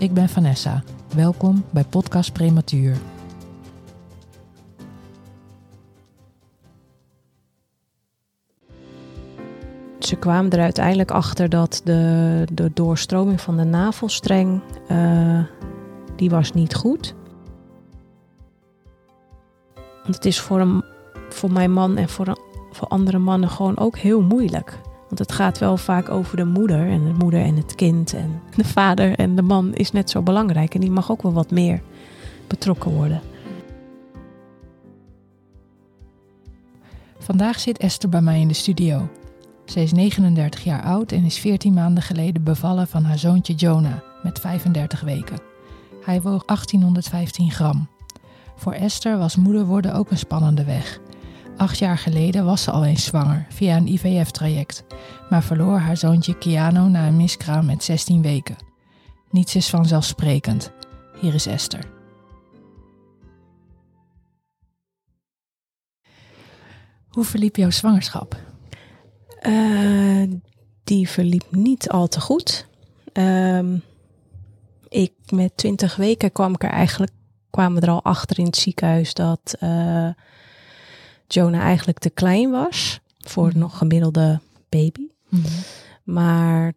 Ik ben Vanessa. Welkom bij Podcast Prematuur. Ze kwamen er uiteindelijk achter dat de, de doorstroming van de navelstreng, uh, die was niet goed. Want het is voor, een, voor mijn man en voor, voor andere mannen gewoon ook heel moeilijk. Want het gaat wel vaak over de moeder en de moeder en het kind. En de vader en de man is net zo belangrijk. En die mag ook wel wat meer betrokken worden. Vandaag zit Esther bij mij in de studio. Ze is 39 jaar oud en is 14 maanden geleden bevallen van haar zoontje Jonah met 35 weken. Hij woog 1815 gram. Voor Esther was moeder worden ook een spannende weg. Acht jaar geleden was ze al eens zwanger via een IVF-traject, maar verloor haar zoontje Keanu na een miskraam met 16 weken. Niets is vanzelfsprekend. Hier is Esther. Hoe verliep jouw zwangerschap? Uh, die verliep niet al te goed. Uh, ik met 20 weken kwam ik er eigenlijk, kwamen we er al achter in het ziekenhuis dat uh, Jonah eigenlijk te klein was voor mm. nog gemiddelde baby. Mm. Maar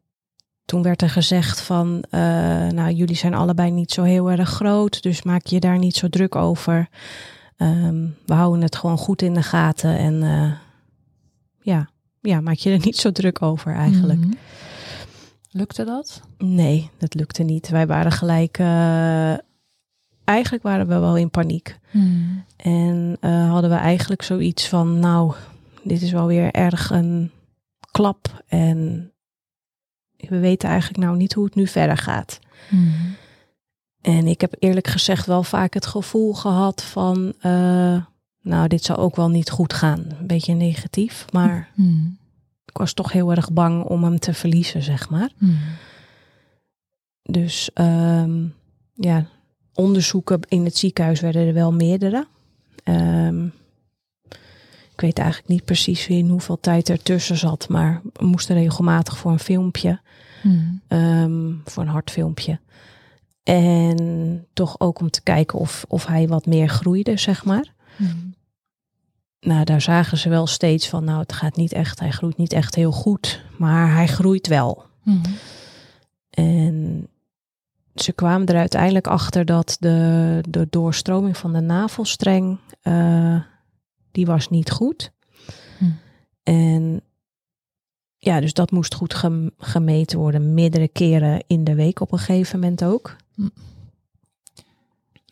toen werd er gezegd van, uh, nou jullie zijn allebei niet zo heel erg groot, dus maak je daar niet zo druk over. Um, we houden het gewoon goed in de gaten en uh, ja, ja, maak je er niet zo druk over eigenlijk. Mm. Lukte dat? Nee, dat lukte niet. Wij waren gelijk uh, eigenlijk waren we wel in paniek. Hmm. En uh, hadden we eigenlijk zoiets van, nou, dit is wel weer erg een klap. En we weten eigenlijk nou niet hoe het nu verder gaat. Hmm. En ik heb eerlijk gezegd wel vaak het gevoel gehad van, uh, nou, dit zou ook wel niet goed gaan. Een beetje negatief, maar hmm. ik was toch heel erg bang om hem te verliezen, zeg maar. Dus um, ja, onderzoeken in het ziekenhuis werden er wel meerdere. Um, ik weet eigenlijk niet precies in hoeveel tijd er tussen zat, maar we moesten regelmatig voor een filmpje, hmm. um, voor een hartfilmpje. En toch ook om te kijken of, of hij wat meer groeide, zeg maar. Hmm. Nou, daar zagen ze wel steeds van, nou, het gaat niet echt, hij groeit niet echt heel goed, maar hij groeit wel. Hmm. En ze kwamen er uiteindelijk achter dat de, de doorstroming van de navelstreng, uh, die was niet goed. Hm. En ja, dus dat moest goed gemeten worden, meerdere keren in de week op een gegeven moment ook. Hm.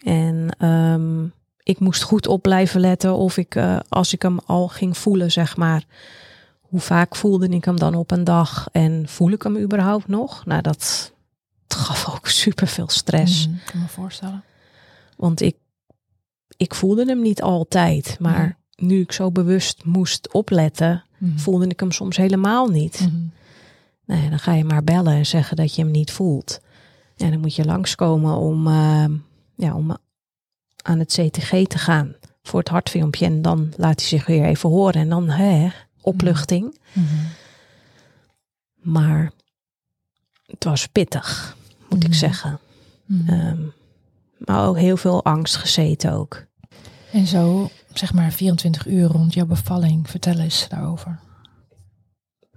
En um, ik moest goed op blijven letten of ik, uh, als ik hem al ging voelen, zeg maar, hoe vaak voelde ik hem dan op een dag en voel ik hem überhaupt nog? Nou, dat gaf ook super veel stress. Mm, kan me voorstellen. Want ik, ik voelde hem niet altijd, maar nu ik zo bewust moest opletten, mm. voelde ik hem soms helemaal niet. Mm. Nee, dan ga je maar bellen en zeggen dat je hem niet voelt. En dan moet je langskomen om, uh, ja, om aan het CTG te gaan voor het hartfilmpje. En dan laat hij zich weer even horen en dan hè, opluchting. Mm-hmm. Maar het was pittig moet ik mhm. zeggen. Mm. Um, maar ook heel veel angst gezeten ook. En zo, zeg maar 24 uur rond jouw bevalling, vertel eens daarover.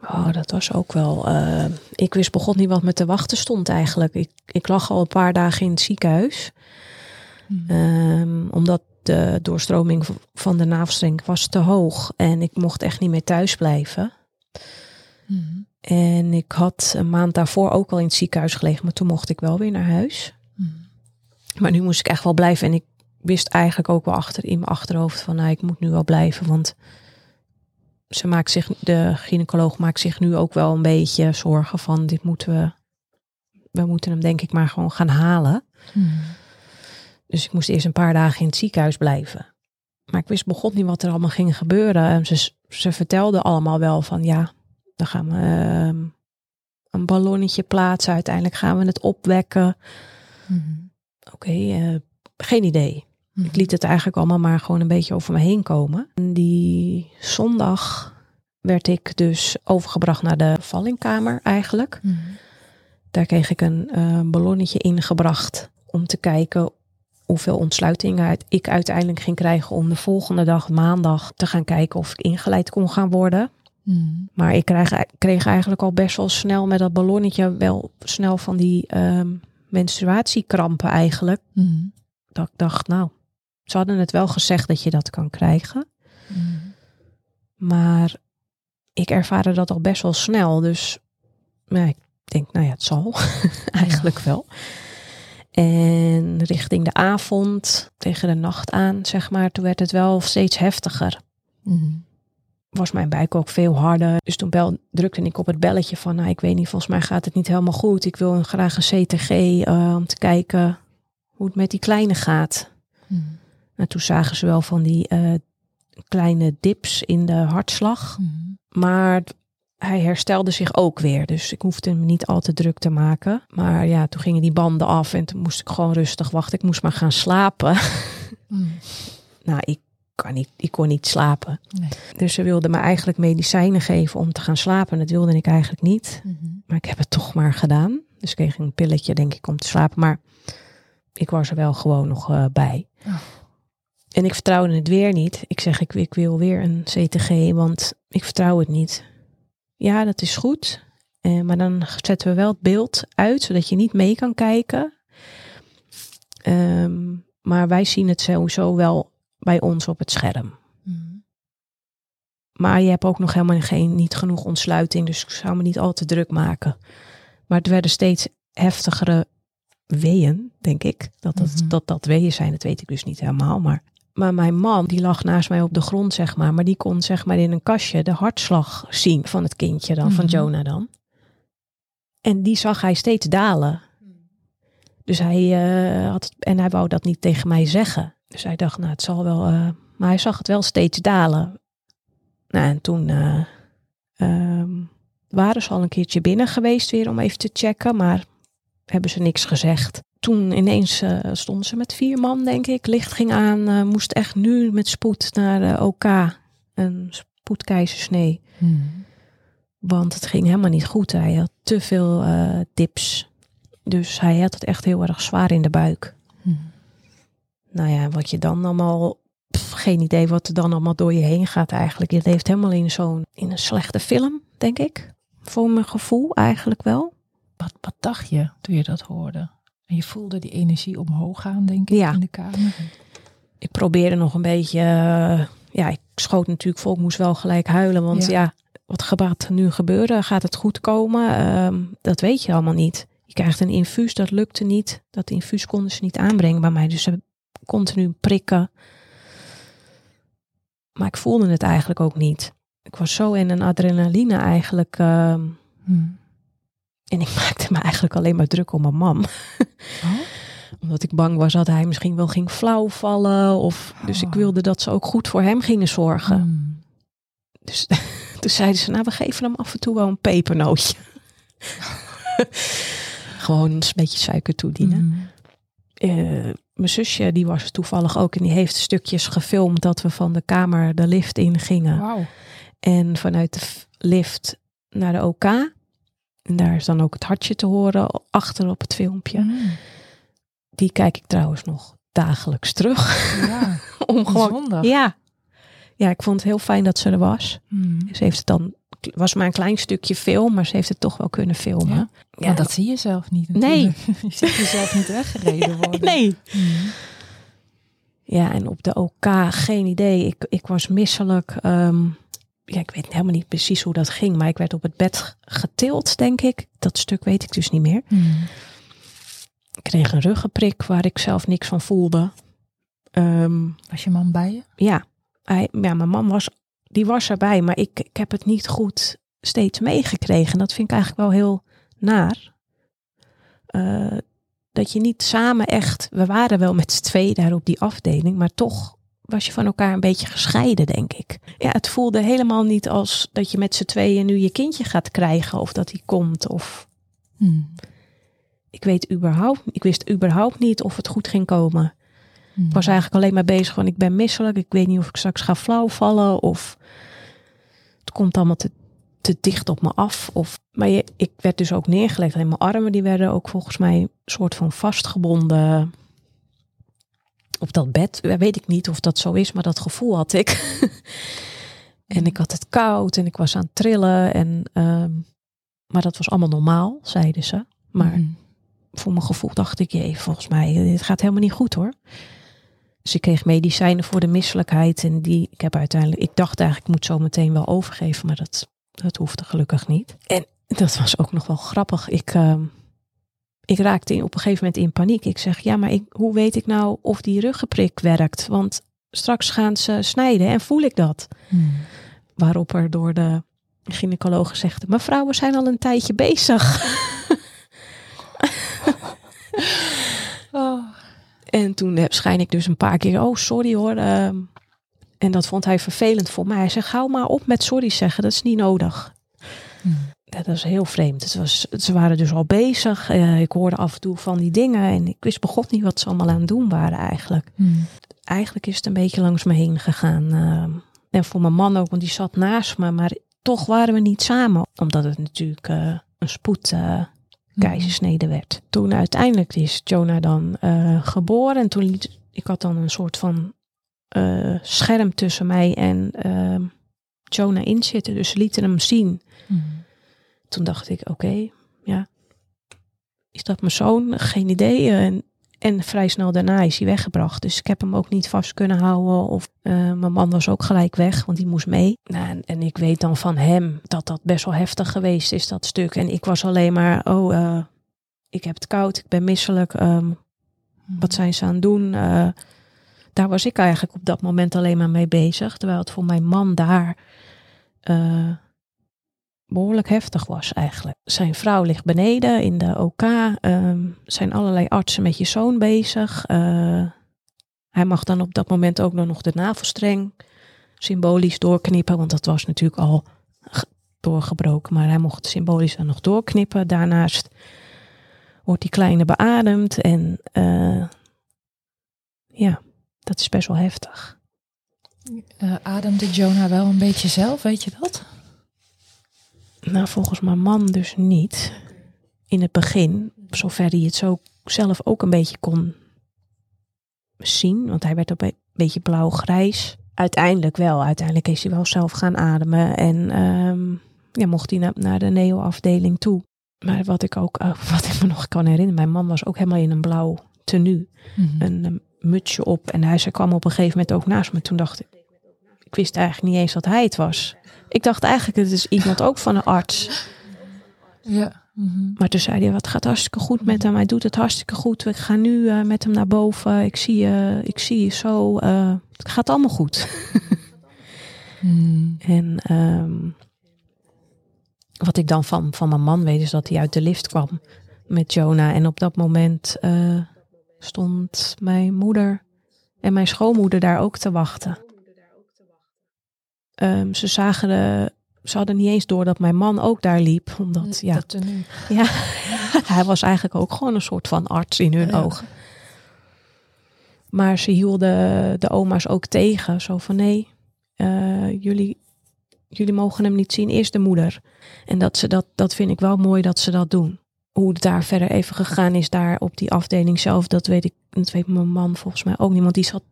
Oh, dat was ook wel. Uh, ik wist begon niet wat me te wachten stond eigenlijk. Ik, ik lag al een paar dagen in het ziekenhuis. Mm. Um, omdat de doorstroming van de navelstreng was te hoog. En ik mocht echt niet meer thuis blijven. Mm. En ik had een maand daarvoor ook al in het ziekenhuis gelegen, maar toen mocht ik wel weer naar huis. Hmm. Maar nu moest ik echt wel blijven. En ik wist eigenlijk ook wel achter in mijn achterhoofd van, nou, ik moet nu wel blijven, want ze maakt zich, de gynaecoloog maakt zich nu ook wel een beetje zorgen van, dit moeten we we moeten hem denk ik maar gewoon gaan halen. Hmm. Dus ik moest eerst een paar dagen in het ziekenhuis blijven. Maar ik wist begon niet wat er allemaal ging gebeuren. En ze, ze vertelden allemaal wel van ja, dan gaan we ehm, een ballonnetje plaatsen. Uiteindelijk gaan we het opwekken. Hmm. Oké, eh, geen idee. Hmm. Ik liet het eigenlijk allemaal maar gewoon een beetje over me heen komen. En die zondag werd ik dus overgebracht naar de vallingkamer eigenlijk. Hmm. Daar kreeg ik een eh, ballonnetje ingebracht om te kijken hoeveel ontsluiting uit- ik uiteindelijk ging krijgen om de volgende dag, maandag, te gaan kijken of ik ingeleid kon gaan worden. Hmm. Maar ik kreeg, kreeg eigenlijk al best wel snel met dat ballonnetje wel snel van die ehm, menstruatiekrampen eigenlijk. Hmm. Dat ik dacht, nou, ze hadden het wel gezegd dat je dat kan krijgen. Hmm. Maar ik ervaarde dat al best wel snel. Dus ja, ik denk, nou ja, het zal. Eigenlijk wel. En richting de avond, tegen de nacht aan, zeg maar, toen werd het wel steeds heftiger. Hmm. Was mijn buik ook veel harder. Dus toen bel, drukte ik op het belletje van, nou, ik weet niet, volgens mij gaat het niet helemaal goed. Ik wil graag een CTG eh, om te kijken hoe het met die kleine gaat. Hmm. En toen zagen ze wel van die eh, kleine dips in de hartslag. Hmm. Maar hij herstelde zich ook weer. Dus ik hoefde hem niet al te druk te maken. Maar ja, toen gingen die banden af en toen moest ik gewoon rustig wachten. Ik moest maar gaan slapen. Hmm. nou, ik, kan niet, ik kon niet slapen. Nee. Dus ze wilden me eigenlijk medicijnen geven om te gaan slapen. Dat wilde ik eigenlijk niet. Hmm. Maar ik heb het toch maar gedaan. Dus ik kreeg een pilletje, denk ik, om te slapen. Maar ik was er wel gewoon nog eh, bij. Oh. En ik vertrouwde het weer niet. Ik zeg, ik, ik wil weer een CTG, want ik vertrouw het niet. Ja, dat is goed. Eh, maar dan zetten we wel het beeld uit, zodat je niet mee kan kijken. Ehm, maar wij zien het sowieso wel bij ons op het scherm. Hmm. Maar je hebt ook nog helemaal geen, niet genoeg ontsluiting, dus ik zou me niet al te druk maken. Maar het werden steeds heftigere weeën, denk ik. Dat dat, Mhm. dat, dat weeën zijn, dat weet ik dus niet helemaal. Maar, maar mijn man, die lag naast mij op de grond, zeg maar. Maar die kon zeg maar in een kastje de hartslag zien van het kindje dan, van Mhm. Jonah dan. En die zag hij steeds dalen. Dus hij eh, had, en hij wou dat niet tegen mij zeggen. Dus hij dacht, nou, het zal wel. eh, maar hij zag het wel steeds dalen. Nou, en toen eh, ehm, waren ze al een keertje binnen geweest weer om even te checken, maar hebben ze niks gezegd. Toen ineens eh, stonden ze met vier man, denk ik. Licht ging aan, moest echt nu met spoed naar de OK. Een spoedkeizersnee. Hmm. Want het ging helemaal niet goed. Hij had te veel dips. Dus hij had het echt heel erg zwaar in de buik. Hmm. Nou ja, wat je dan allemaal. pff, geen idee wat er dan allemaal door je heen gaat eigenlijk. Je leeft helemaal in zo'n. in een slechte film, denk ik. Voor mijn gevoel eigenlijk wel. Wat, wat dacht je toen je dat hoorde? En je voelde die energie omhoog gaan, denk ik, Ja. in de kamer. Ik probeerde nog een beetje. eh, ja, ik schoot natuurlijk vol. Ik moest wel gelijk huilen. Want Ja. ja, wat gaat er nu gebeuren? Gaat het goed komen? Ehm, dat weet je allemaal niet. Je krijgt een infuus, dat lukte niet. Dat infuus konden ze niet aanbrengen bij mij. Dus ze continu prikken. Maar ik voelde het eigenlijk ook niet. Ik was zo in een adrenaline eigenlijk. ehm, Hmm. en ik maakte me eigenlijk alleen maar druk om mijn mam. Oh? Omdat ik bang was dat hij misschien wel ging flauwvallen. Of, dus ik Oh. wilde dat ze ook goed voor hem gingen zorgen. Hmm. Dus toen zeiden ze, nou we geven hem af en toe wel een pepernootje. Gewoon een beetje suiker toedienen. Hmm. Eh, mijn zusje die was toevallig ook en die heeft stukjes gefilmd dat we van de kamer de lift in gingen. En vanuit de lift naar de OK. En daar is dan ook het hartje te horen achter op het filmpje. Hmm. Die kijk ik trouwens nog dagelijks terug. Ja, Om gewoon, zondag. ja. ja, ik vond het heel fijn dat ze er was. Hmm. Ze heeft het dan, was maar een klein stukje film, maar ze heeft het toch wel kunnen filmen. Ja. Ja, Maar dat zie je zelf niet. Nee. natuurlijk. je ziet jezelf niet weggereden worden. nee. Hmm. Ja, en op de OK, geen idee. Ik, ik was misselijk. ehm, ja, ik weet helemaal niet precies hoe dat ging, maar ik werd op het bed getild, denk ik. Dat stuk weet ik dus niet meer. Hmm. Ik kreeg een ruggenprik waar ik zelf niks van voelde. Ehm, Was je man bij je? ja, hij, ja, mijn man was, die was erbij, maar ik, ik heb het niet goed steeds meegekregen. Dat vind ik eigenlijk wel heel naar. eh, dat je niet samen echt, we waren wel met z'n twee daar op die afdeling, maar toch was je van elkaar een beetje gescheiden, denk ik. Ja, het voelde helemaal niet als dat je met z'n tweeën nu je kindje gaat krijgen of dat hij komt. Of Hmm. ik weet überhaupt, ik wist überhaupt niet of het goed ging komen. Ik was eigenlijk alleen maar bezig van ik ben misselijk. Ik weet niet of ik straks ga flauw vallen of het komt allemaal te, te dicht op me af. Of, maar je, ik werd dus ook neergelegd. En mijn armen die werden ook volgens mij een soort van vastgebonden op dat bed. Weet ik niet of dat zo is, maar dat gevoel had ik. en ik had het koud en ik was aan het trillen. En, ehm, maar dat was allemaal normaal, zeiden ze. Maar Hmm. voor mijn gevoel dacht ik, jee, volgens mij, eh, dit gaat helemaal niet goed hoor. Dus ik kreeg medicijnen voor de misselijkheid. En die, ik heb uiteindelijk, ik dacht eigenlijk, ik moet zo meteen wel overgeven. Maar dat, dat hoefde gelukkig niet. En dat was ook nog wel grappig. Ik, ehm, ik raakte in, op een gegeven moment in paniek. Ik zeg, ja, maar ik, hoe weet ik nou of die ruggenprik werkt? Want straks gaan ze snijden en voel ik dat. Hmm. Waarop er door de gynaecoloog gezegd, mevrouw, we zijn al een tijdje bezig. Oh. En toen heb- schijn ik dus een paar keer, oh sorry hoor. ehm. en dat vond hij vervelend voor mij. Hij zegt, hou maar op met sorry zeggen, dat is niet nodig. Hmm. Dat is heel vreemd. Het was, ze waren dus al bezig. Eh, ik hoorde af en toe van die dingen. En ik wist begot niet wat ze allemaal aan het doen waren eigenlijk. Hmm. Eigenlijk is het een beetje langs me heen gegaan. ehm. en voor mijn man ook, want die zat naast me. Maar toch waren we niet samen. Omdat het natuurlijk eh, een spoed eh, keizersnede werd. Toen uiteindelijk is Jonah dan eh, geboren. En toen liet ik had dan een soort van eh, scherm tussen mij en ehm, Jonah in zitten. Dus ze lieten hem zien. Hmm. Toen dacht ik, oké, ja. Is dat mijn zoon? Geen idee. En, en vrij snel daarna is hij weggebracht. Dus ik heb hem ook niet vast kunnen houden. Of eh, mijn man was ook gelijk weg, want die moest mee. Nou, en, en ik weet dan van hem dat dat best wel heftig geweest is, dat stuk. En ik was alleen maar, oh, eh, ik heb het koud, ik ben misselijk. ehm, wat zijn ze aan het doen? Eh, daar was ik eigenlijk op dat moment alleen maar mee bezig. Terwijl het voor mijn man daar behoorlijk heftig was eigenlijk. Zijn vrouw ligt beneden in de OK. ehm, zijn allerlei artsen met je zoon bezig. Eh, hij mag dan op dat moment ook nog de navelstreng symbolisch doorknippen. Want dat was natuurlijk al ge- doorgebroken. Maar hij mocht symbolisch dan nog doorknippen. Daarnaast wordt die kleine beademd. En eh, ja, dat is best wel heftig. Eh, ademde Jonah wel een beetje zelf, weet je dat? Nou, volgens mijn man dus niet. In het begin, zover hij het zo zelf ook een beetje kon zien. Want hij werd ook een beetje blauw-grijs. Uiteindelijk wel. Uiteindelijk is hij wel zelf gaan ademen. En ehm, ja, mocht hij naar, naar de neo-afdeling toe. Maar wat ik ook, eh, wat ik me nog kan herinneren. Mijn man was ook helemaal in een blauw tenue. Hmm. Een eh, mutsje op. En hij ze kwam op een gegeven moment ook naast me. Toen dacht ik, ik wist eigenlijk niet eens dat hij het was. Ik dacht eigenlijk, het is iemand ook van een arts. Ja. Mhm. Maar toen zei hij, wat gaat hartstikke goed met hem. Hij doet het hartstikke goed. Ik ga nu eh, met hem naar boven. Ik zie je, ik zie je zo. eh, het gaat allemaal goed. Hmm. En ehm, wat ik dan van, van mijn man weet, is dat hij uit de lift kwam met Jonah. En op dat moment eh, stond mijn moeder en mijn schoonmoeder daar ook te wachten. Ehm, ze zagen de, ze hadden niet eens door dat mijn man ook daar liep. Omdat, ja, Dat tenue. ja, hij was eigenlijk ook gewoon een soort van arts in hun Ja. ogen. Maar ze hielden de oma's ook tegen. Zo van nee, eh, jullie, jullie mogen hem niet zien, eerst de moeder. En dat, ze dat, dat vind ik wel mooi dat ze dat doen. Hoe het daar verder even gegaan is, daar op die afdeling zelf, dat weet ik, dat weet mijn man volgens mij ook niet. Want die zat,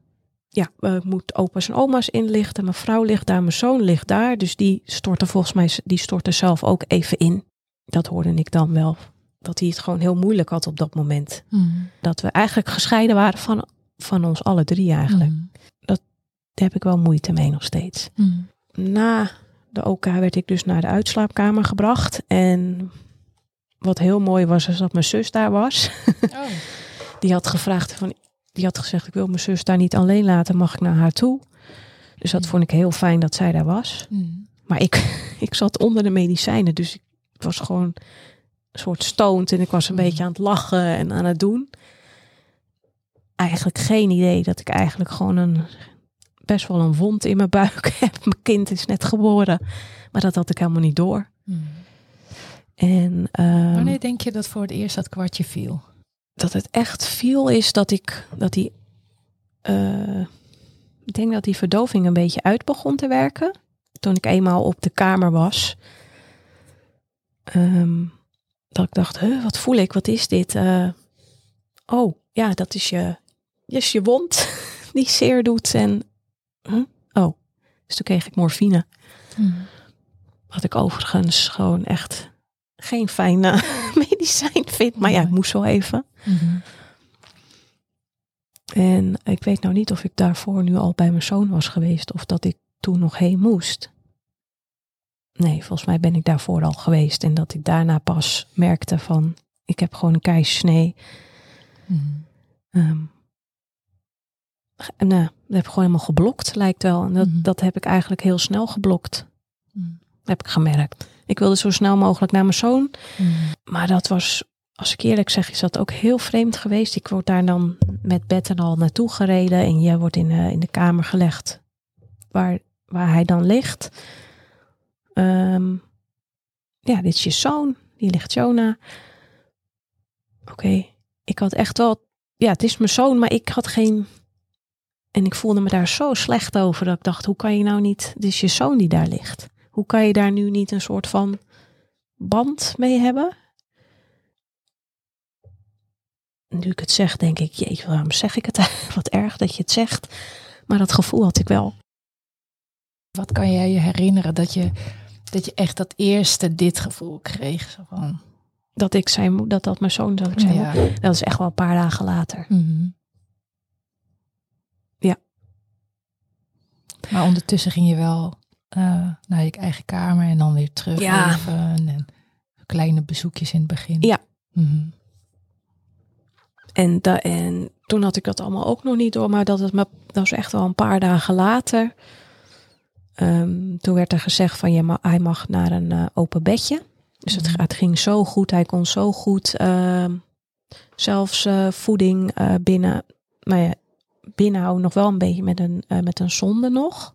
ja, ik moet opa's en oma's inlichten. Mijn vrouw ligt daar, mijn zoon ligt daar. Dus die stortte volgens mij, die stortte zelf ook even in. Dat hoorde ik dan wel. Dat hij het gewoon heel moeilijk had op dat moment. Hmm. Dat we eigenlijk gescheiden waren van, van ons alle drie eigenlijk. Hmm. Daar heb ik wel moeite mee nog steeds. Hmm. Na de OK werd ik dus naar de uitslaapkamer gebracht. En wat heel mooi was, is dat mijn zus daar was. Oh. Die had gevraagd van, die had gezegd, ik wil mijn zus daar niet alleen laten, mag ik naar haar toe? Dus dat Mm. vond ik heel fijn dat zij daar was. Hmm. Maar ik, ik zat onder de medicijnen, dus ik was gewoon soort stoned en ik was een Mhm. beetje aan het lachen en aan het doen. Eigenlijk geen idee dat ik eigenlijk gewoon een best wel een wond in mijn buik heb. Mijn kind is net geboren, maar dat had ik helemaal niet door. En ehm, Wanneer denk je dat voor het eerst dat kwartje viel? Dat het echt viel is dat ik dat die eh, ik denk dat die verdoving een beetje uit begon te werken. Toen ik eenmaal op de kamer was Ehm, dat ik dacht huh, wat voel ik? Wat is dit? Eh, oh ja dat is je is je wond die zeer doet en huh? oh dus toen kreeg ik morfine. Wat ik overigens gewoon echt geen fijn eh, medicijn vind maar ja ik moest wel even Mhm. En ik weet nou niet of ik daarvoor nu al bij mijn zoon was geweest of dat ik toen nog heen moest. Nee, volgens mij ben ik daarvoor al geweest en dat ik daarna pas merkte van ik heb gewoon een keizersnee. Mhm. Ehm, nou, dat heb ik gewoon helemaal geblokt lijkt wel. En dat, Mhm. dat heb ik eigenlijk heel snel geblokt, heb ik gemerkt. Ik wilde zo snel mogelijk naar mijn zoon, Mhm. maar dat was, als ik eerlijk zeg, is dat ook heel vreemd geweest. Ik word daar dan met bed en al naartoe gereden en je wordt in de, in de kamer gelegd waar, waar hij dan ligt. Ehm, ja, dit is je zoon, die ligt Jonah. Oké, ik had echt wel, ja, het is mijn zoon, maar ik had geen. En ik voelde me daar zo slecht over dat ik dacht, hoe kan je nou niet, dit is je zoon die daar ligt. Hoe kan je daar nu niet een soort van band mee hebben? Nu ik het zeg, denk ik, jeetje, waarom zeg ik het? Wat erg dat je het zegt. Maar dat gevoel had ik wel. Wat kan jij je herinneren dat je, dat je echt dat eerste dit gevoel kreeg? Zo van, Dat ik zijn dat dat mijn zoon, dat ik zijn ja. Dat is echt wel een paar dagen later. Mhm. Ja. Maar ondertussen ging je wel eh, naar je eigen kamer en dan weer terug. Ja. en kleine bezoekjes in het begin. Ja. Mhm. En, da, en toen had ik dat allemaal ook nog niet door, maar dat, het me, dat was echt wel een paar dagen later. Ehm, toen werd er gezegd van je ma- hij mag naar een eh, open bedje. Dus het, Mhm. het ging zo goed, hij kon zo goed ehm, zelfs eh, voeding binnen, maar ja, binnenhouden nog wel een beetje met een, met een zonde nog.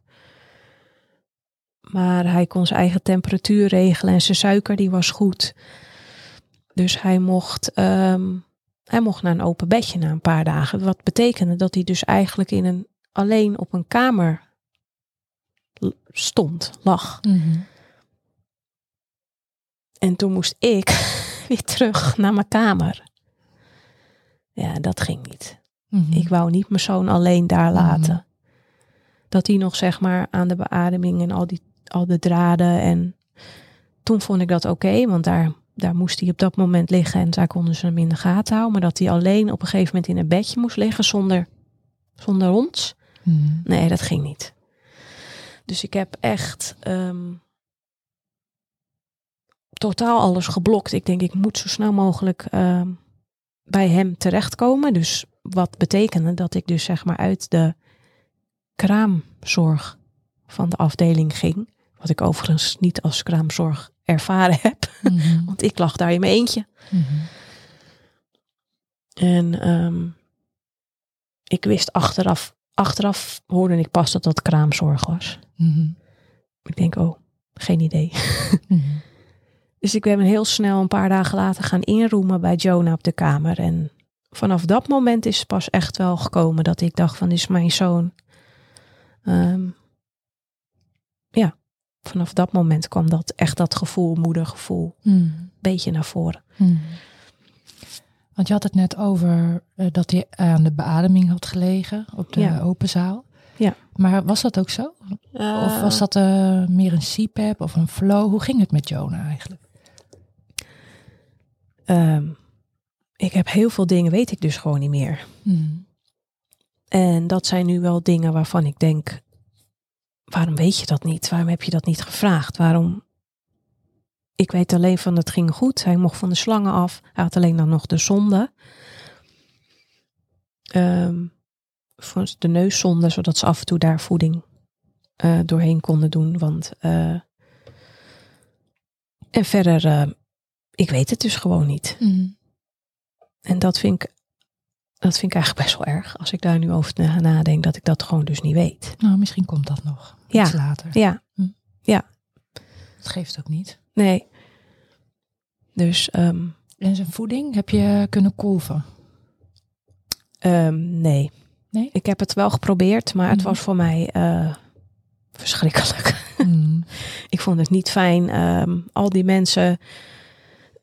Maar hij kon zijn eigen temperatuur regelen en zijn suiker die was goed. Dus hij mocht ehm, hij mocht naar een open bedje na een paar dagen. Wat betekende dat hij dus eigenlijk in een, alleen op een kamer stond, lag. Mhm. En toen moest ik weer terug naar mijn kamer. Ja, dat ging niet. Mhm. Ik wou niet mijn zoon alleen daar Mhm. laten. Dat hij nog zeg maar aan de beademing en al die al de draden. En toen vond ik dat oké, want daar, daar moest hij op dat moment liggen en daar konden ze hem in de gaten houden. Maar dat hij alleen op een gegeven moment in een bedje moest liggen zonder, zonder ons. Mhm. Nee, dat ging niet. Dus ik heb echt ehm, totaal alles geblokt. Ik denk, ik moet zo snel mogelijk ehm, bij hem terechtkomen. Dus wat betekende dat ik dus zeg maar uit de kraamzorg van de afdeling ging. Wat ik overigens niet als kraamzorg ervaren heb. Mhm. Want ik lag daar in mijn eentje. Mhm. En ehm, ik wist achteraf, achteraf hoorde ik pas dat dat kraamzorg was. Mhm. Ik denk, oh, geen idee. Dus ik ben heel snel een paar dagen later gaan inroemen bij Jonah op de kamer. En vanaf dat moment is het pas echt wel gekomen dat ik dacht van, is mijn zoon. Ehm, vanaf dat moment kwam dat echt dat gevoel, moedergevoel, een beetje naar voren. Mhm. Want je had het net over eh, dat hij aan de beademing had gelegen op de Ja. open zaal. Ja. Maar was dat ook zo? Of was dat eh, meer een CPAP of een flow? Hoe ging het met Jonah eigenlijk? Ehm, ik heb heel veel dingen, weet ik dus gewoon niet meer. Mhm. En dat zijn nu wel dingen waarvan ik denk, waarom weet je dat niet? Waarom heb je dat niet gevraagd? Waarom? Ik weet alleen van het ging goed. Hij mocht van de slangen af. Hij had alleen dan nog de zonde. Ehm, voor de neuszonde, zodat ze af en toe daar voeding eh, doorheen konden doen. Want eh, en verder, eh, ik weet het dus gewoon niet. Mhm. En dat vind ik, dat vind ik eigenlijk best wel erg. Als ik daar nu over na- nadenk, dat ik dat gewoon dus niet weet. Nou, misschien komt dat nog. Ja. Iets later. Ja, Dat geeft ook niet. nee. Dus ehm, En zijn voeding, heb je kunnen kolven? ehm, nee. Nee? Ik heb het wel geprobeerd, maar het Mhm. was voor mij eh, verschrikkelijk. Mhm. Ik vond het niet fijn. ehm, al die mensen,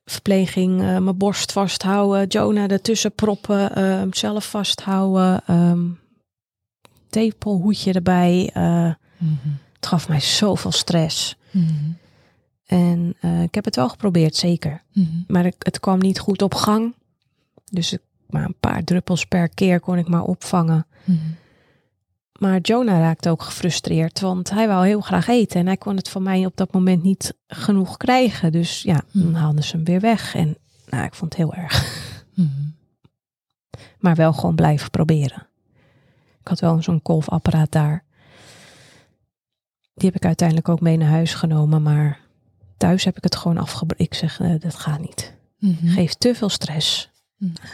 verpleging, eh, mijn borst vasthouden, Jonah ertussen proppen, ehm, zelf vasthouden, ehm tepelhoedje erbij. Mhm. het gaf mij zoveel stress. Mhm. En eh, ik heb het wel geprobeerd, zeker. Mhm. Maar het kwam niet goed op gang. Dus ik, maar een paar druppels per keer kon ik maar opvangen. Mhm. Maar Jonah raakte ook gefrustreerd, want hij wou heel graag eten. En hij kon het van mij op dat moment niet genoeg krijgen. Dus ja, dan Hmm. haalden ze hem weer weg. En nou, ik vond het heel erg. Maar wel gewoon blijven proberen. Ik had wel zo'n kolfapparaat daar. Die heb ik uiteindelijk ook mee naar huis genomen. Maar thuis heb ik het gewoon afgebroken. Ik zeg, eh, dat gaat niet. Mhm. Geeft te veel stress.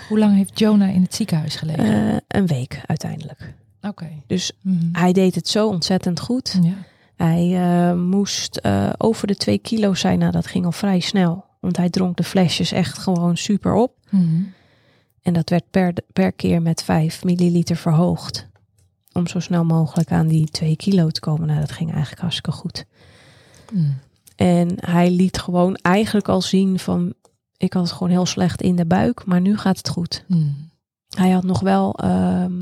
Hoe lang heeft Jonah in het ziekenhuis gelegen? Eh, een week uiteindelijk. Oké. Dus Mhm. hij deed het zo ontzettend goed. Ja. Hij eh, moest over de twee kilo zijn. Nou, dat ging al vrij snel. Want hij dronk de flesjes echt gewoon super op. Mhm. En dat werd per, per keer met 5 milliliter verhoogd. Om zo snel mogelijk aan die 2 kilo te komen. Nou, dat ging eigenlijk hartstikke goed. Mhm. En hij liet gewoon eigenlijk al zien van... Ik had het gewoon heel slecht in de buik, maar nu gaat het goed. Mhm. Hij had nog wel ehm,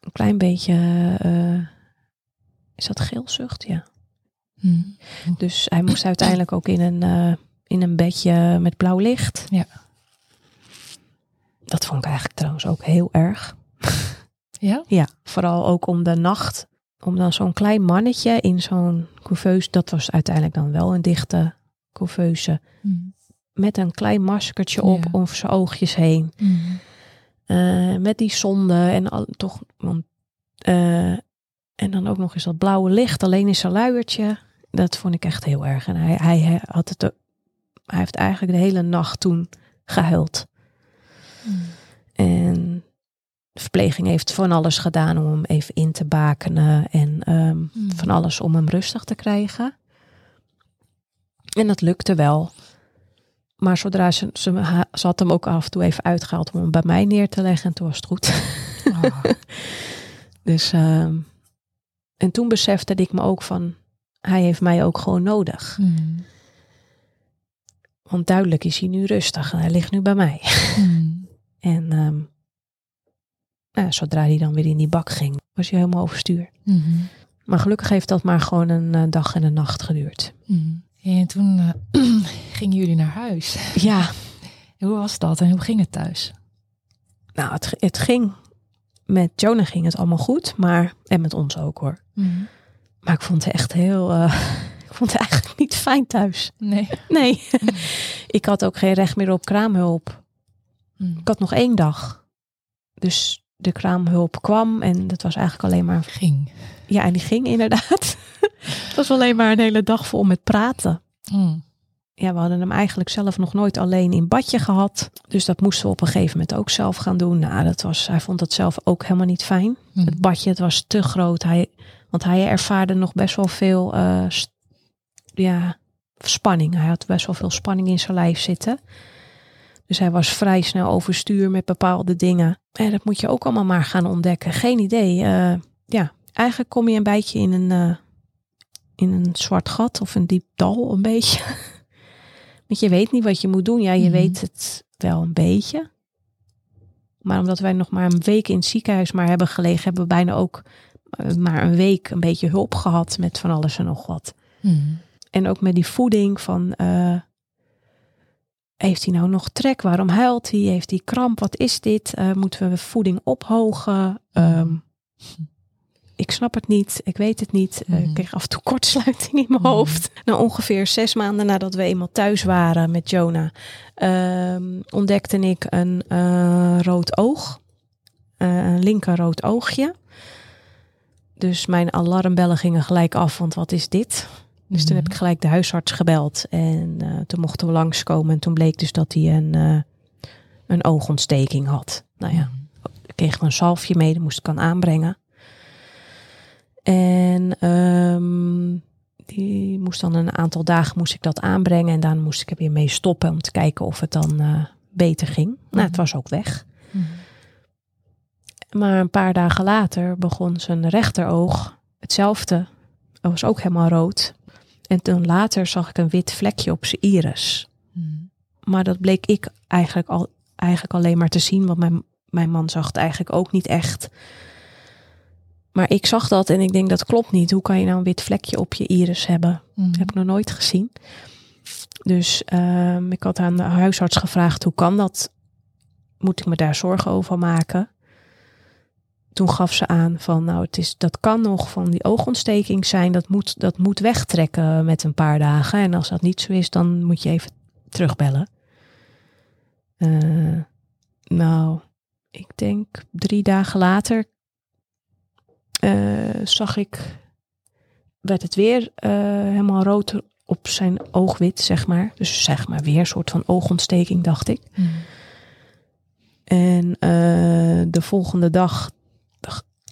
een klein beetje... eh, is dat geelzucht? Ja. Mhm. Dus hij moest uiteindelijk ook in een, eh, in een bedje met blauw licht. Ja. Dat vond ik eigenlijk trouwens ook heel erg. Ja? Ja, vooral ook om de nacht. Om dan zo'n klein mannetje in zo'n couveuse. Dat was uiteindelijk dan wel een dichte couveuse. Mhm. Met een klein maskertje op Ja. over zijn oogjes heen. Mhm. Eh, met die zonde en al, toch. Want, eh, en dan ook nog eens dat blauwe licht alleen in zijn luiertje. Dat vond ik echt heel erg. En hij, hij had het. Hij heeft eigenlijk de hele nacht toen gehuild. Mhm. En de verpleging heeft van alles gedaan om hem even in te bakenen. En ehm, Mhm. van alles om hem rustig te krijgen. En dat lukte wel. Maar zodra ze, ze, ha- ze had hem ook af en toe even uitgehaald om hem bij mij neer te leggen. En toen was het goed. Ah. Dus, ehm, en toen besefte ik me ook van, hij heeft mij ook gewoon nodig. Mhm. Want duidelijk is hij nu rustig en hij ligt nu bij mij. Mhm. En ehm, nou, zodra hij dan weer in die bak ging, was hij helemaal overstuur. Mhm. Maar gelukkig heeft dat maar gewoon een eh, dag en een nacht geduurd. Mhm. En toen eh, gingen jullie naar huis. Ja, Hoe was dat en hoe ging het thuis? nou, het, het ging. Met Jonah ging het allemaal goed, maar. En met ons ook hoor. Mhm. Maar ik vond het echt heel. eh, ik vond het eigenlijk niet fijn thuis. Nee. Nee. ik had ook geen recht meer op kraamhulp. Ik had nog één dag. Dus de kraamhulp kwam en dat was eigenlijk alleen maar. Ging. Ja, en die ging inderdaad. het was alleen maar een hele dag vol met praten. Mhm. Ja, we hadden hem eigenlijk zelf nog nooit alleen in badje gehad. Dus dat moesten we op een gegeven moment ook zelf gaan doen. Nou, dat was, hij vond dat zelf ook helemaal niet fijn. Mhm. Het badje, het was te groot. Hij, want hij ervaarde nog best wel veel eh, ja, spanning. Hij had best wel veel spanning in zijn lijf zitten. Dus hij was vrij snel overstuur met bepaalde dingen. En dat moet je ook allemaal maar gaan ontdekken. Geen idee. Eh, ja, eigenlijk kom je een beetje in een, eh, in een zwart gat of een diep dal een beetje. Want je weet niet wat je moet doen. Ja, je Mhm. weet het wel een beetje. Maar omdat wij nog maar een week in het ziekenhuis maar hebben gelegen, hebben we bijna ook eh, maar een week een beetje hulp gehad met van alles en nog wat. Mhm. En ook met die voeding van, heeft hij nou nog trek? Waarom huilt hij? Heeft hij kramp? Wat is dit? Eh, moeten we voeding ophogen? Ehm, ik snap het niet. Ik weet het niet. Eh, Mhm. ik kreeg af en toe kortsluiting in mijn Mhm. hoofd. Nou, ongeveer zes maanden nadat we eenmaal thuis waren met Jonah, ehm, ontdekte ik een eh, rood oog. Een linker rood oogje. Dus mijn alarmbellen gingen gelijk af, want wat is dit? Dus toen heb Mhm. ik gelijk de huisarts gebeld. En eh, toen mochten we langskomen. En toen bleek dus dat hij een, eh, een oogontsteking had. Nou ja, ik kreeg een zalfje mee. Dat moest ik aan aanbrengen. En ehm, die moest dan een aantal dagen moest ik dat aanbrengen. En dan moest ik er weer mee stoppen om te kijken of het dan eh, beter ging. Nou, het Mhm. was ook weg. Mhm. Maar een paar dagen later begon zijn rechteroog hetzelfde. Dat was ook helemaal rood. En toen later zag ik een wit vlekje op zijn iris. Mhm. Maar dat bleek ik eigenlijk, al, eigenlijk alleen maar te zien. Want mijn, mijn man zag het eigenlijk ook niet echt. Maar ik zag dat en ik denk dat klopt niet. Hoe kan je nou een wit vlekje op je iris hebben? Mhm. Dat heb ik nog nooit gezien. Dus ehm, ik had aan de huisarts gevraagd, hoe kan dat? Moet ik me daar zorgen over maken? Toen gaf ze aan van, nou, het is, dat kan nog van die oogontsteking zijn. Dat moet, dat moet wegtrekken met een paar dagen. En als dat niet zo is, dan moet je even terugbellen. Eh, nou, ik denk drie dagen later eh, zag ik werd het weer eh, helemaal rood op zijn oogwit, zeg maar. Dus zeg maar weer een soort van oogontsteking, dacht ik. Mhm. En de volgende dag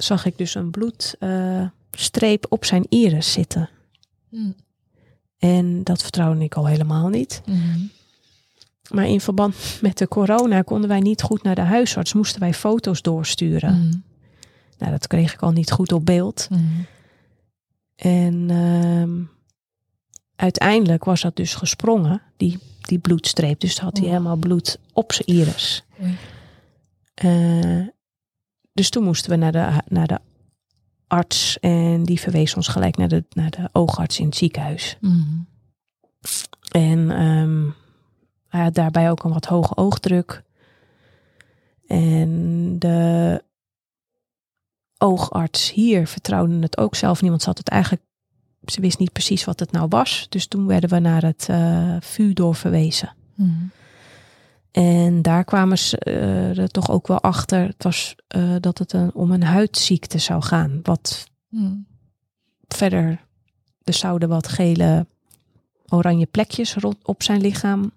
zag ik dus een bloedstreep op zijn iris zitten. Mhm. En dat vertrouwde ik al helemaal niet. Mhm. Maar in verband met de corona konden wij niet goed naar de huisarts. Moesten wij foto's doorsturen. Mhm. Nou, dat kreeg ik al niet goed op beeld. En ehm, uiteindelijk was dat dus gesprongen, die, die bloedstreep. Dus had hij Oh. helemaal bloed op zijn iris. Oei. Dus toen moesten we naar de, naar de arts. En die verwees ons gelijk naar de, naar de oogarts in het ziekenhuis. Mhm. En ehm, hij had daarbij ook een wat hoge oogdruk. En de oogarts hier vertrouwde het ook zelf ze had het eigenlijk, ze wist niet precies wat het nou was. Dus toen werden we naar het eh VU doorverwezen. Mhm. En daar kwamen ze eh, er toch ook wel achter het was, eh, dat het een, om een huidziekte zou gaan. Wat Mhm. verder, er zouden wat gele oranje plekjes rond op zijn lichaam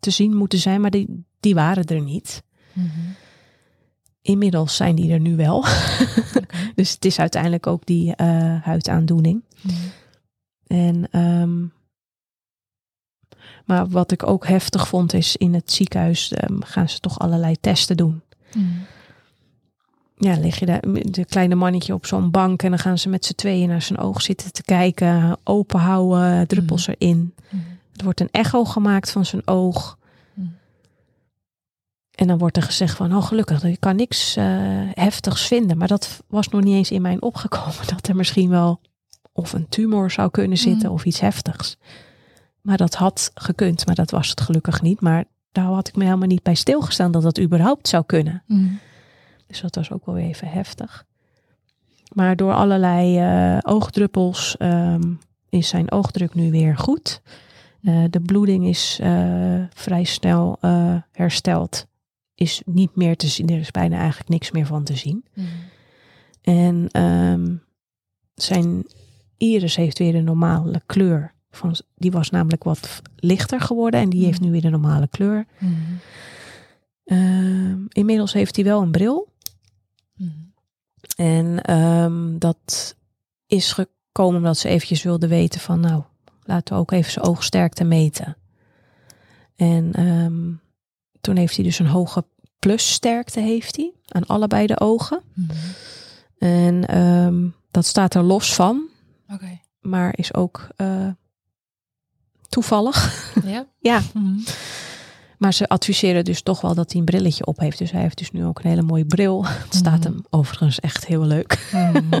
te zien moeten zijn, maar die, die waren er niet. Mhm. Inmiddels zijn die er nu wel. Dus het is uiteindelijk ook die eh, huidaandoening. Mhm. En, ehm, maar wat ik ook heftig vond is in het ziekenhuis ehm, gaan ze toch allerlei testen doen. Mhm. Ja, lig je daar, de kleine mannetje op zo'n bank en dan gaan ze met z'n tweeën naar zijn oog zitten te kijken, open houden, druppels erin. Mhm. Er wordt een echo gemaakt van zijn oog. En dan wordt er gezegd van, oh gelukkig, je kan niks eh, heftigs vinden. Maar dat was nog niet eens in mij opgekomen. Dat er misschien wel of een tumor zou kunnen zitten of iets heftigs. Maar dat had gekund, maar dat was het gelukkig niet. Maar daar had ik me helemaal niet bij stilgestaan dat dat überhaupt zou kunnen. Mhm. Dus dat was ook wel even heftig. Maar door allerlei eh, oogdruppels ehm, is zijn oogdruk nu weer goed. Eh, de bloeding is eh, vrij snel hersteld. Is niet meer te zien. Er is bijna eigenlijk niks meer van te zien. Mhm. En ehm, zijn iris heeft weer de normale kleur. Van, die was namelijk wat lichter geworden en die heeft nu weer de normale kleur. Mhm. Ehm, inmiddels heeft hij wel een bril. Mhm. En ehm, dat is gekomen omdat ze eventjes wilden weten van nou, laten we ook even zijn oogsterkte meten. En ehm, toen heeft hij dus een hoge plussterkte heeft hij aan allebei de ogen. Mhm. En dat staat er los van, maar is ook eh, toevallig. Ja? Ja. Mhm. Maar ze adviseren dus toch wel dat hij een brilletje op heeft. Dus hij heeft dus nu ook een hele mooie bril. Het staat Mhm. hem overigens echt heel leuk. Mhm.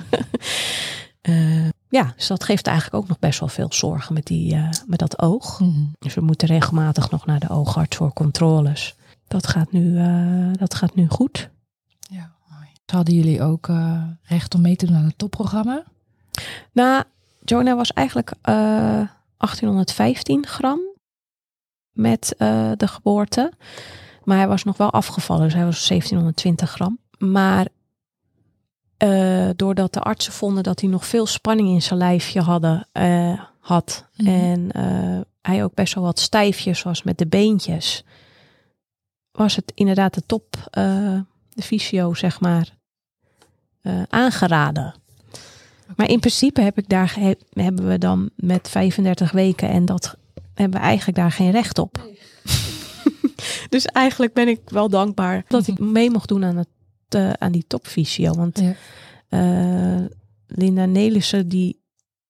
Eh, ja, dus dat geeft eigenlijk ook nog best wel veel zorgen met, die, eh, met dat oog. Dus we moeten regelmatig nog naar de oogarts voor controles. Dat gaat nu, eh, dat gaat nu goed. Ja, mooi. Hadden jullie ook recht om mee te doen aan het topprogramma? Nou, Jonah was eigenlijk 1815 gram met eh, de geboorte. Maar hij was nog wel afgevallen, dus hij was 1720 gram. Maar eh, doordat de artsen vonden dat hij nog veel spanning in zijn lijfje hadden, eh, had. Mhm. En hij ook best wel wat stijfjes was met de beentjes. Was het inderdaad de top, de fysio, zeg maar, aangeraden. Maar in principe heb ik daar, hebben we dan met 35 weken en dat hebben we eigenlijk daar geen recht op. dus eigenlijk ben ik wel dankbaar dat ik mee mocht doen aan, het, eh, aan die topfysio. Want Ja. eh, Linda Nelissen die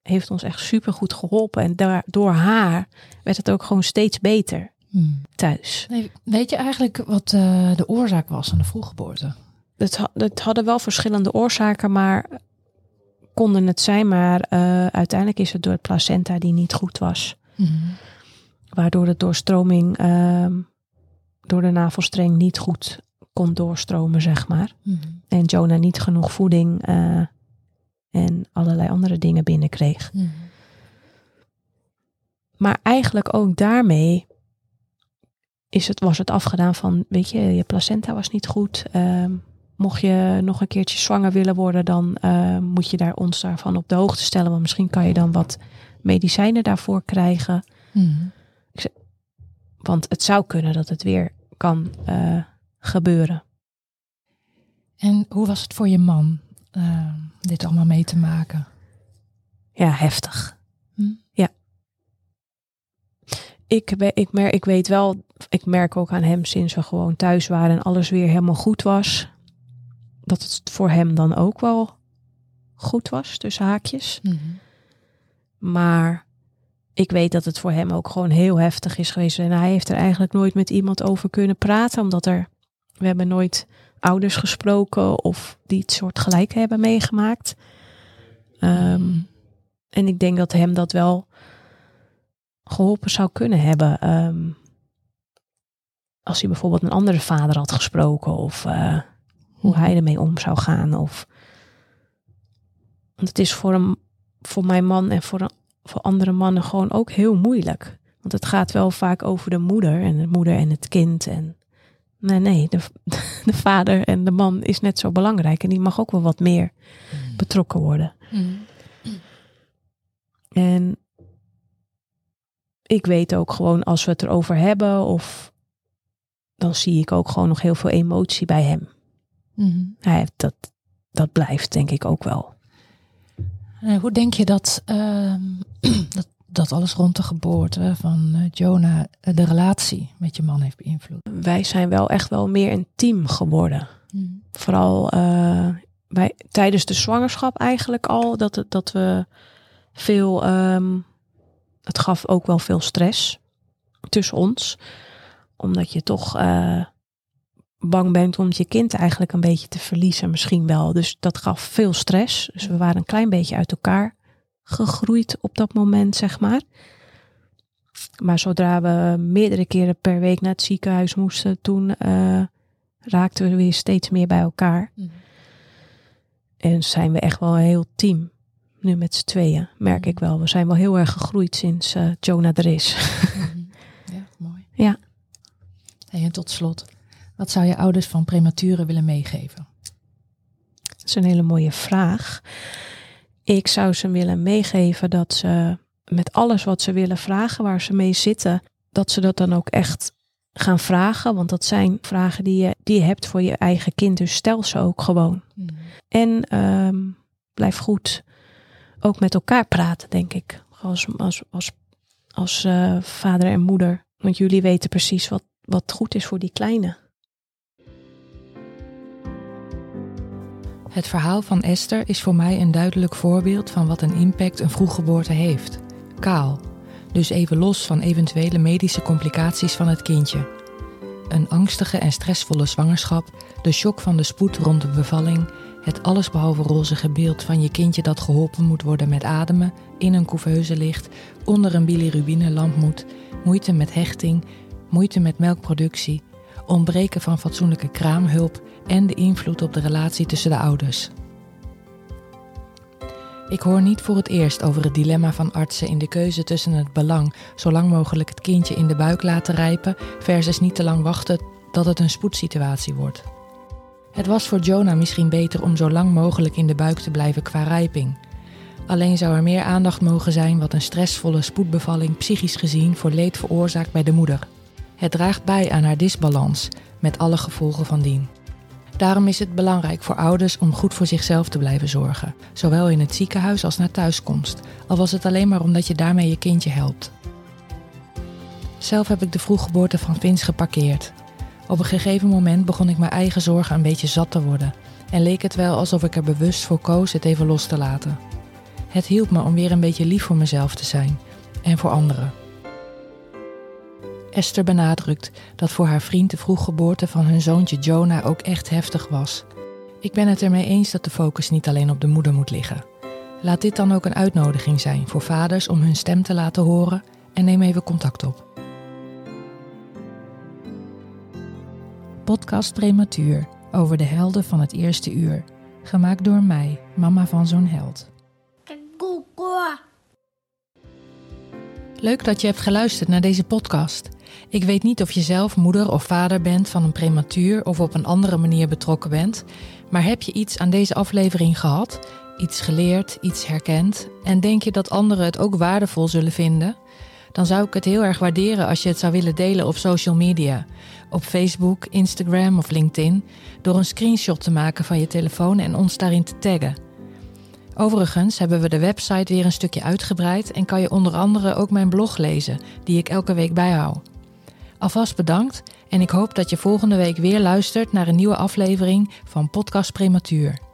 heeft ons echt super goed geholpen. En daar, door haar werd het ook gewoon steeds beter Hmm. thuis. Nee, weet je eigenlijk wat eh, de oorzaak was van de vroeggeboorte? Het, het hadden wel verschillende oorzaken, maar konden het zijn. Maar eh, uiteindelijk is het door het placenta die niet goed was. Hmm. Waardoor de doorstroming ehm, door de navelstreng niet goed kon doorstromen, zeg maar. Hmm. En Jonah niet genoeg voeding eh, en allerlei andere dingen binnenkreeg. Hmm. Maar eigenlijk ook daarmee is het, was het afgedaan van, weet je, je placenta was niet goed. Ehm, mocht je nog een keertje zwanger willen worden, dan eh, moet je daar ons daarvan op de hoogte stellen. Want misschien kan je dan wat medicijnen daarvoor krijgen. Hmm. Want het zou kunnen dat het weer kan eh, gebeuren. En hoe was het voor je man eh, dit allemaal mee te maken? Ja, heftig. Hm? Ja. Ik, ik, ik weet wel, ik merk ook aan hem sinds we gewoon thuis waren en alles weer helemaal goed was. Dat het voor hem dan ook wel goed was, tussen haakjes. Hmm. Maar ik weet dat het voor hem ook gewoon heel heftig is geweest. En hij heeft er eigenlijk nooit met iemand over kunnen praten. Omdat er, we hebben nooit ouders gesproken of die het soort gelijk hebben meegemaakt. Ehm, en ik denk dat hem dat wel geholpen zou kunnen hebben. ehm, als hij bijvoorbeeld een andere vader had gesproken. Of eh, hoe hij ermee om zou gaan. Of... Want het is voor, hem, voor mijn man en voor, een- voor andere mannen gewoon ook heel moeilijk. Want het gaat wel vaak over de moeder en de moeder en het kind. En nee, nee, de, de vader en de man is net zo belangrijk. En die mag ook wel wat meer betrokken worden. Hmm. En ik weet ook gewoon als we het erover hebben of dan zie ik ook gewoon nog heel veel emotie bij hem. Hmm. Hij heeft dat, dat blijft denk ik ook wel. Eh, hoe denk je dat, ehm, dat, dat alles rond de geboorte van eh, Jonah eh, de relatie met je man heeft beïnvloed? Wij zijn wel echt wel meer een team geworden. Vooral eh, bij, tijdens de zwangerschap eigenlijk al. Dat, dat we veel. ehm, het gaf ook wel veel stress tussen ons. Omdat je toch bang bent om je kind eigenlijk een beetje te verliezen, misschien wel. Dus dat gaf veel stress. Dus we waren een klein beetje uit elkaar gegroeid op dat moment, zeg maar. Maar zodra we meerdere keren per week naar het ziekenhuis moesten, toen eh, raakten we weer steeds meer bij elkaar. Mhm. En zijn we echt wel een heel team. Nu met z'n tweeën, merk Mhm. ik wel. We zijn wel heel erg gegroeid sinds eh, Jonah er is. Mhm. Ja, mooi. Ja. Hey, en tot slot, wat zou je ouders van prematuren willen meegeven? Dat is een hele mooie vraag. Ik zou ze willen meegeven dat ze met alles wat ze willen vragen, waar ze mee zitten, dat ze dat dan ook echt gaan vragen. Want dat zijn vragen die je, die je hebt voor je eigen kind. Dus stel ze ook gewoon. En ehm, blijf goed ook met elkaar praten, denk ik. Als, als, als, als eh, vader en moeder. Want jullie weten precies wat, wat goed is voor die kleine. Het verhaal van Esther is voor mij een duidelijk voorbeeld van wat een impact een vroeggeboorte heeft. Kaal, dus even los van eventuele medische complicaties van het kindje. Een angstige en stressvolle zwangerschap, de shock van de spoed rond de bevalling, het allesbehalve rozige beeld van je kindje dat geholpen moet worden met ademen, in een couveuse ligt, onder een bilirubine lamp moet, moeite met hechting, moeite met melkproductie, ontbreken van fatsoenlijke kraamhulp en de invloed op de relatie tussen de ouders. Ik hoor niet voor het eerst over het dilemma van artsen in de keuze tussen het belang zo lang mogelijk het kindje in de buik laten rijpen versus niet te lang wachten dat het een spoedsituatie wordt. Het was voor Jonah misschien beter om zo lang mogelijk in de buik te blijven qua rijping. Alleen zou er meer aandacht mogen zijn wat een stressvolle spoedbevalling psychisch gezien voor leed veroorzaakt bij de moeder. Het draagt bij aan haar disbalans, met alle gevolgen van dien. Daarom is het belangrijk voor ouders om goed voor zichzelf te blijven zorgen, zowel in het ziekenhuis als na thuiskomst, al was het alleen maar omdat je daarmee je kindje helpt. Zelf heb ik de vroeggeboorte van Vince geparkeerd. Op een gegeven moment begon ik mijn eigen zorgen een beetje zat te worden en leek het wel alsof ik er bewust voor koos het even los te laten. Het hielp me om weer een beetje lief voor mezelf te zijn en voor anderen. Esther benadrukt dat voor haar vriend de vroeggeboorte van hun zoontje Jonah ook echt heftig was. Ik ben het ermee eens dat de focus niet alleen op de moeder moet liggen. Laat dit dan ook een uitnodiging zijn voor vaders om hun stem te laten horen en neem even contact op. Podcast Prematuur over de helden van het eerste uur. Gemaakt door mij, mama van zo'n held. Leuk dat je hebt geluisterd naar deze podcast. Ik weet niet of je zelf moeder of vader bent van een prematuur of op een andere manier betrokken bent, maar heb je iets aan deze aflevering gehad? Iets geleerd, iets herkend en denk je dat anderen het ook waardevol zullen vinden? Dan zou ik het heel erg waarderen als je het zou willen delen op social media, op Facebook, Instagram of LinkedIn, door een screenshot te maken van je telefoon en ons daarin te taggen. Overigens hebben we de website weer een stukje uitgebreid en kan je onder andere ook mijn blog lezen, die ik elke week bijhoud. Alvast bedankt en ik hoop dat je volgende week weer luistert naar een nieuwe aflevering van Podcast Prematuur.